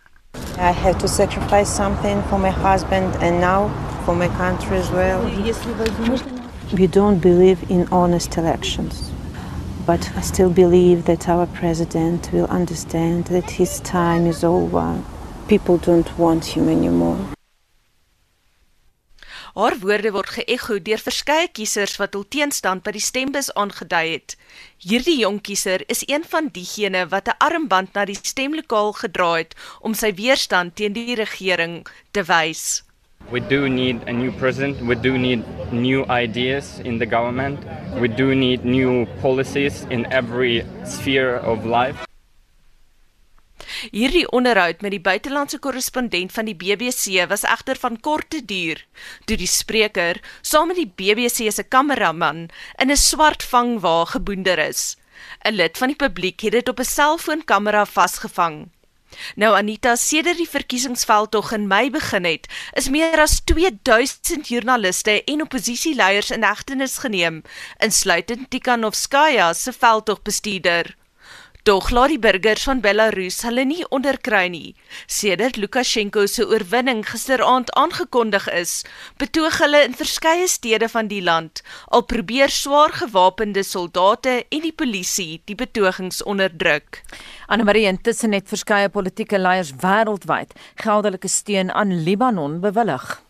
S22: I had to sacrifice something for my husband and now for my country as well. We don't believe in honest elections, but I still believe that our president will understand that his time is over. People don't want him anymore.
S20: Haar woorde word geëgo deur verskeie kiesers wat hul teenstand by die stembus aangedui het. Hierdie jong kiezer is een van diegene wat 'n armband na die stemlokaal gedra het om sy weerstand teen die regering te wys.
S23: We do need a new president. We do need new ideas in the government. We do need new policies in every sphere of life.
S20: Hierdie onderhoud met die buitelandse korrespondent van die BBC was egter van korte duur, toe die spreker saam met die BBC se kameraman in 'n swart vangwa geboender is. 'n Lid van die publiek het dit op 'n selfoonkamera vasgevang. Nou Anita, sedert die verkiesingsveldtog in Mei begin het, is meer as 2000 joernaliste en oppositieleiers in hegtenis geneem, insluitend Tikhanovskaya se veldtogbestuurder. Tog laat die burgers van Belarus hulle nie onderkry nie. Sedert Lukasjenko se oorwinning gisteraand aangekondig is, betoog hulle in verskeie stede van die land, al probeer swaar gewapende soldate en die polisie die betogings onderdruk.
S2: Anne-Marie intussen het verskeie politieke leiers wêreldwyd geldelike steun aan Libanon bewillig.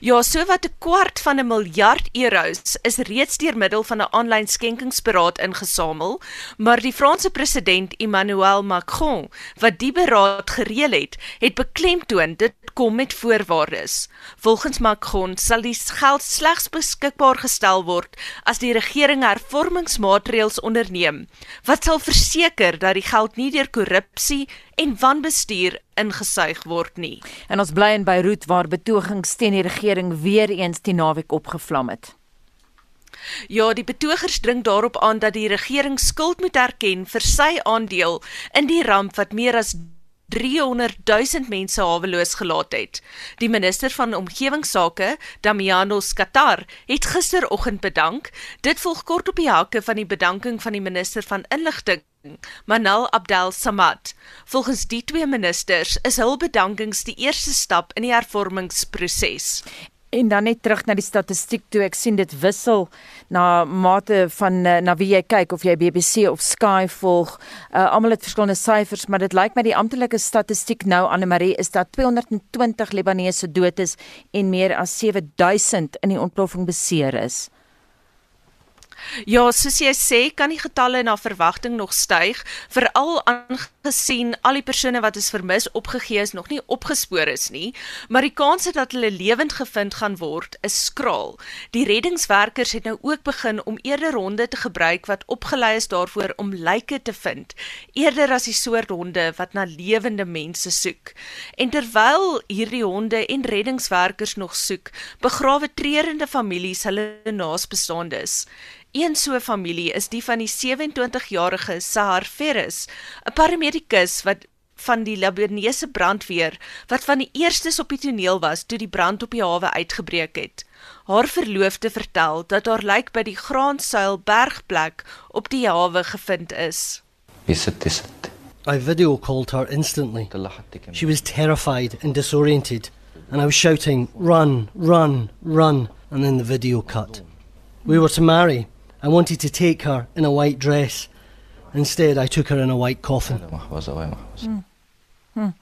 S20: Ja, sowat 'n kwart van 'n miljard euros is reeds deur middel van 'n aanlyn skenkingsberaad ingesamel, maar die Franse president Emmanuel Macron, wat die beraad gereël het, het beklemtoon dit kom met voorwaardes. Volgens Macron sal die geld slegs beskikbaar gestel word as die regering hervormingsmaatreëls onderneem wat sal verseker dat die geld nie deur korrupsie en wanbestuur ingesuig word nie.
S2: En ons bly in Beirut waar betogings teen die regering weer eens die naweek opgevlam het.
S20: Ja, die betogers dring daarop aan dat die regering skuld moet erken vir sy aandeel in die ramp wat meer as 300 000 mense haweloos gelaat het. Die minister van omgewingsake, Damianos Qatar, het gisteroggend bedank. Dit volg kort op die hakke van die bedanking van die minister van inligting Manal Abdel Samad. Volgens die twee ministers is hul bedankings die eerste stap in die hervormingsproses.
S2: En dan net terug na die statistiek toe ek sien dit wissel na mate van eh, na wie jy kyk of jy BBC of Sky volg. Uh, Almal het verskillende syfers, maar dit lyk my die amptelike statistiek nou Anne Marie is dat 220 Libanese dood is en meer as 7000 in die ontploffing beseer is.
S20: Ja, soos jy sê, kan die getalle na verwagting nog styg, veral aangesien al die persone wat is vermis opgegee is nog nie opgespoor is nie, maar die kans dat hulle lewend gevind gaan word is skraal. Die reddingswerkers het nou ook begin om eerder honde te gebruik wat opgelei is daarvoor om lyke te vind, eerder as die soort honde wat na lewende mense soek. En terwyl hierdie honde en reddingswerkers nog soek, begrawe treurende families hulle naasbestaandes. Een so familie is die van die 27-jarige Sahar Ferris, 'n paramedikus wat van die Libanese brandweer wat van die eerstes op die toneel was toe die brand op die hawe uitgebreek het. Haar verloofde vertel dat haar lijk by die Graansuil bergplek op die hawe gevind is.
S24: I video called her instantly. She was terrified and disoriented and I was shouting run run run and then the video cut. We were to marry I wanted to take her in a white dress. Instead, I took her in a white coffin.
S2: Hmm. Hmm.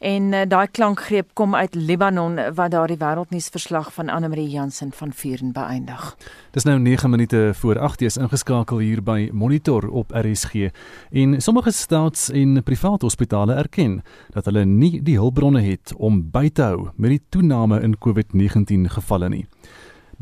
S2: En uh, daai klankgreep kom uit Libanon wat daardie wêreldnuusverslag van Anne Marie Jansen van Vuren beëindig.
S4: Dis nou 9 minute voor 8:00 is ingeskakel hier by Monitor op RSG en sommige staats- en privaat hospitale erken dat hulle nie die hulpbronne het om by te hou met die toename in COVID-19 gevalle nie.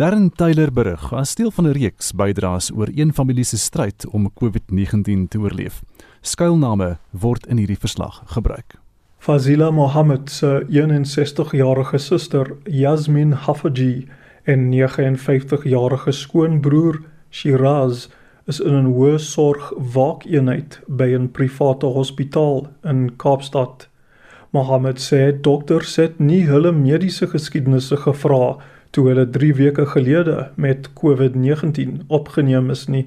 S4: Darren Taylor berig as deel van 'n reeks bydraes oor een familie se stryd om COVID-19 te oorleef. Skuilname word in hierdie verslag gebruik.
S25: Fazila Mohammed se 61-jarige suster Yasmin Hafaji en 59-jarige skoonbroer Shiraz is in 'n hoë sorg waakeenheid by 'n private hospitaal in Kaapstad. Mohammed sê dokters het nie hulle mediese geskiedenisse gevra toe hulle 3 weke gelede met COVID-19 opgeneem is nie.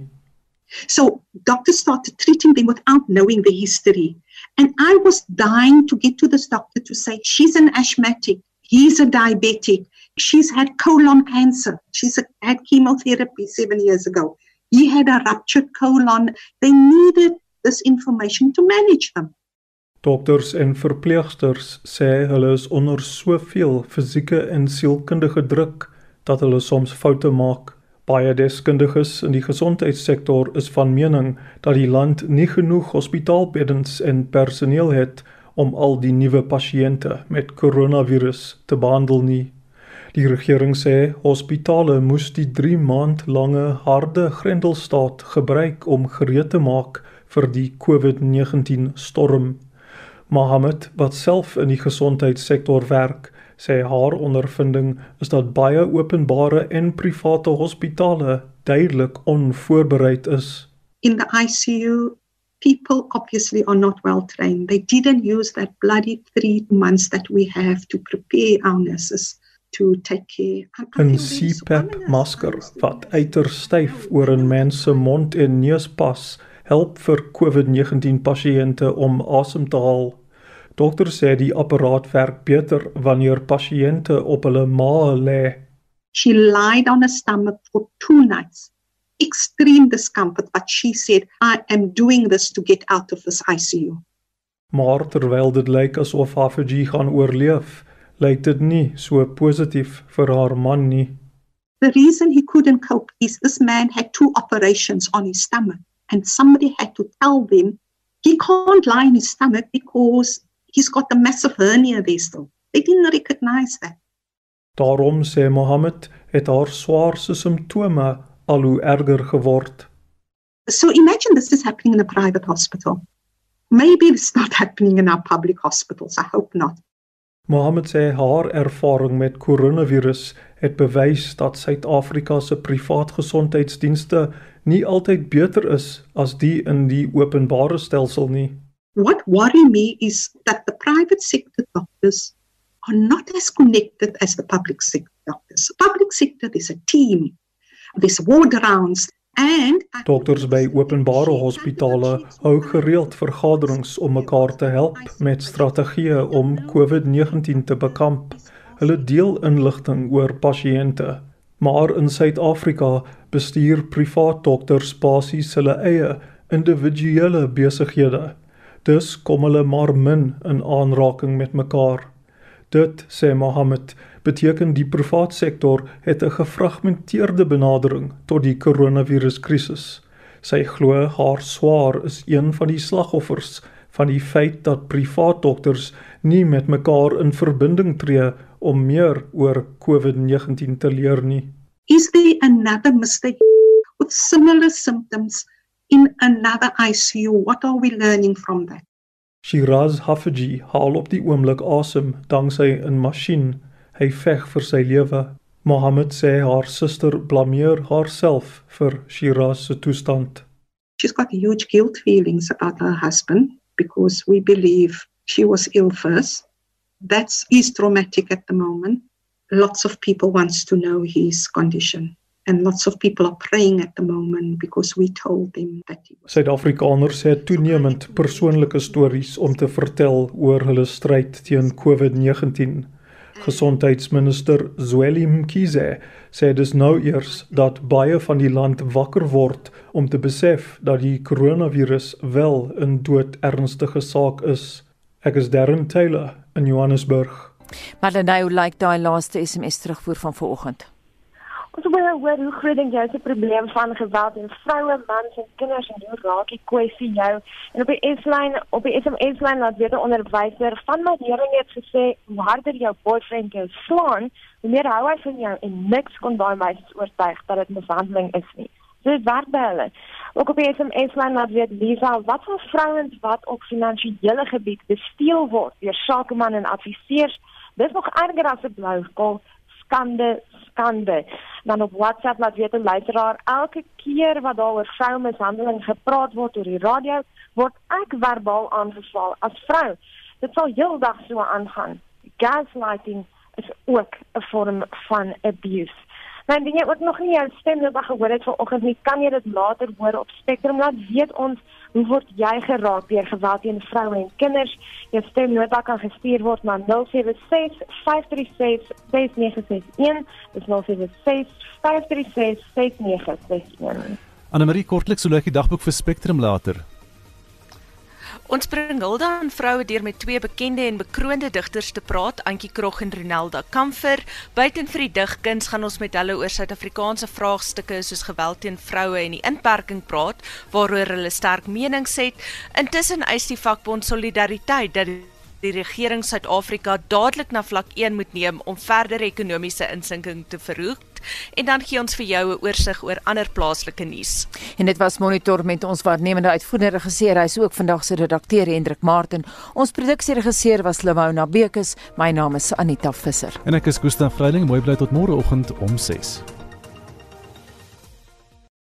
S26: So doctors started treating them without knowing the history. And I was dying to get to this doctor to say she's an asthmatic, he's a diabetic, she's had colon cancer, she's had chemotherapy 7 years ago. He had a ruptured colon. They needed this information to manage them.
S25: Dokters en verpleegsters sê hulle is onder soveel fisieke en sielkundige druk dat hulle soms foute maak. Baie deskundiges in die gesondheidssektor is van mening dat die land nie genoeg hospitaalbeddens en personeel het om al die nuwe pasiënte met koronavirus te behandel nie. Die regering sê hospitale moes die 3 maand lange harde grendelstaat gebruik om gereed te maak vir die COVID-19 storm. Mohammed wat self in die gesondheidssektor werk, sê haar ondervinding is dat baie openbare en private hospitale duidelik onvoorbereid is.
S26: In the ICU people obviously are not well trained. They didn't use that bloody 3 months that we have to prepare our nurses to take care.
S25: 'n CPAP masker wat uiters styf oor 'n mens se mond en neus pas, help vir COVID-19 pasiënte om asem te haal. Dokters sê die apparaat werk beter wanneer pasiënte op hulle maag lê.
S26: She lied on a stomach for two nights. Extreme discomfort, but she said, I am doing this to get out of this ICU.
S25: Maar terwyl dit lyk asof Hafiji gaan oorleef, lyk dit nie so positief vir haar man nie.
S26: The reason he couldn't cope is this man had two operations on his stomach, and somebody had to tell them he can't lie in his stomach because he's got a massive hernia there still. They didn't recognize that.
S25: Daarom sê Mohammed het haar swaarste simptome al hoe erger geword.
S26: So imagine this is happening in a private hospital. Maybe it's not (laughs) happening in our public hospitals. I hope not.
S25: Mohammed sê haar ervaring met koronavirus het bewys dat Suid-Afrika se privaat gesondheidsdienste nie altyd beter is as die in die openbare stelsel nie.
S26: What worry me is that the private sector doctors are not as connected as the public sector doctors. Public sector is a team. There's ward rounds and
S25: dokters by openbare hospitale hou gereeld vergaderings om mekaar te help met strategieë om COVID-19 te bekamp. Hulle deel inligting oor pasiënte. Maar in Suid-Afrika bestuur privaat dokters basies hulle eie individuele besighede. Dus kom hulle maar min in aanraking met mekaar. Dit sê Mohammed beteken die private sektor het 'n gefragmenteerde benadering tot die koronaviruskrisis. Sy glo haar swaar is een van die slagoffers van die feit dat private dokters nie met mekaar in verbinding tree om meer oor COVID-19 te leer nie.
S26: Is there another mistake with similar symptoms in another ICU? What are we learning from that?
S25: Shiraz Hafaji haal op die oomblik asem danksy 'n masjien. Hy veg vir sy lewe. Mohammed sê haar suster blameer haarself vir Shiraz se toestand.
S26: She's got huge guilt feelings about her husband because we believe she was ill first. That's is traumatic at the moment. Lots of people wants to know his condition and lots of people are praying at the moment because we told them that
S25: Suid-Afrikaners het toenemend persoonlike stories om te vertel oor hulle stryd teen COVID-19. Gesondheidsminister Zweli Mkhize sê dis nou eers dat baie van die land wakker word om te besef dat die koronavirus wel 'n dood ernstige saak is. Ek is Darren Taylor in Johannesburg.
S2: Maar dan nou lyk daai laaste SMS terugvoer van vanoggend.
S27: Ons wil hoor hoe groot dink jy is die probleem van geweld teen vroue, mans en kinders en hoe raak die kwessie jou? En op die S-lyn, op die SMS-lyn laat weet 'n onderwyser van my leerling het gesê, hoe harder jou boyfriend jou slaan, hoe meer hou hy van jou en niks kon daai meisies oortuig dat dit mishandeling is nie. So dit werk by hulle. Ook op die SMS-lyn laat weet Lisa, wat van vrouens wat op finansiële gebied besteel word deur sakeman en adviseurs? Dis nog erger as 'n blou kol skande skande. Dan op WhatsApp laat weet 'n luisteraar elke keer wat daar oor vroumishandeling gepraat word oor die radio word ek verbaal aangeval as vrou. Dit sal heeldag so aangaan. Gaslighting is ook 'n vorm van abuse Nou indien jy ook nog nie jou stem nou gehoor het vanoggend nie, kan jy dit later hoor op Spectrum laat weet ons hoe word jy geraak deur geweld teen vroue en kinders. Jou stem nota kan gestuur word na 076 536 6961. Dis 076 536 6961.
S4: Anne Marie kortliks hoe lyk die dagboek vir Spectrum later?
S20: Ons bring Hilda en vroue deur met twee bekende en bekroonde digters te praat, Antjie Krog en Ronelda Kamfer. Buiten vir die digkuns gaan ons met hulle oor Suid-Afrikaanse vraagstukke soos geweld teen vroue en die inperking praat, waaroor hulle sterk menings het. Intussen eis die vakbond Solidariteit dat die regering Suid-Afrika dadelik na vlak 1 moet neem om verdere ekonomiese insinking te verhoog en dan gee ons vir jou 'n oorsig oor ander plaaslike nuus.
S2: En dit was monitor met ons waarnemende uitvoerende regisseur, hy's ook vandag se redakteur Hendrik Martin. Ons produksieregisseur was Lewona Bekes. My naam is Anita Visser.
S4: En ek is Gustaf Vreiling. Mooi bly tot môreoggend om 6.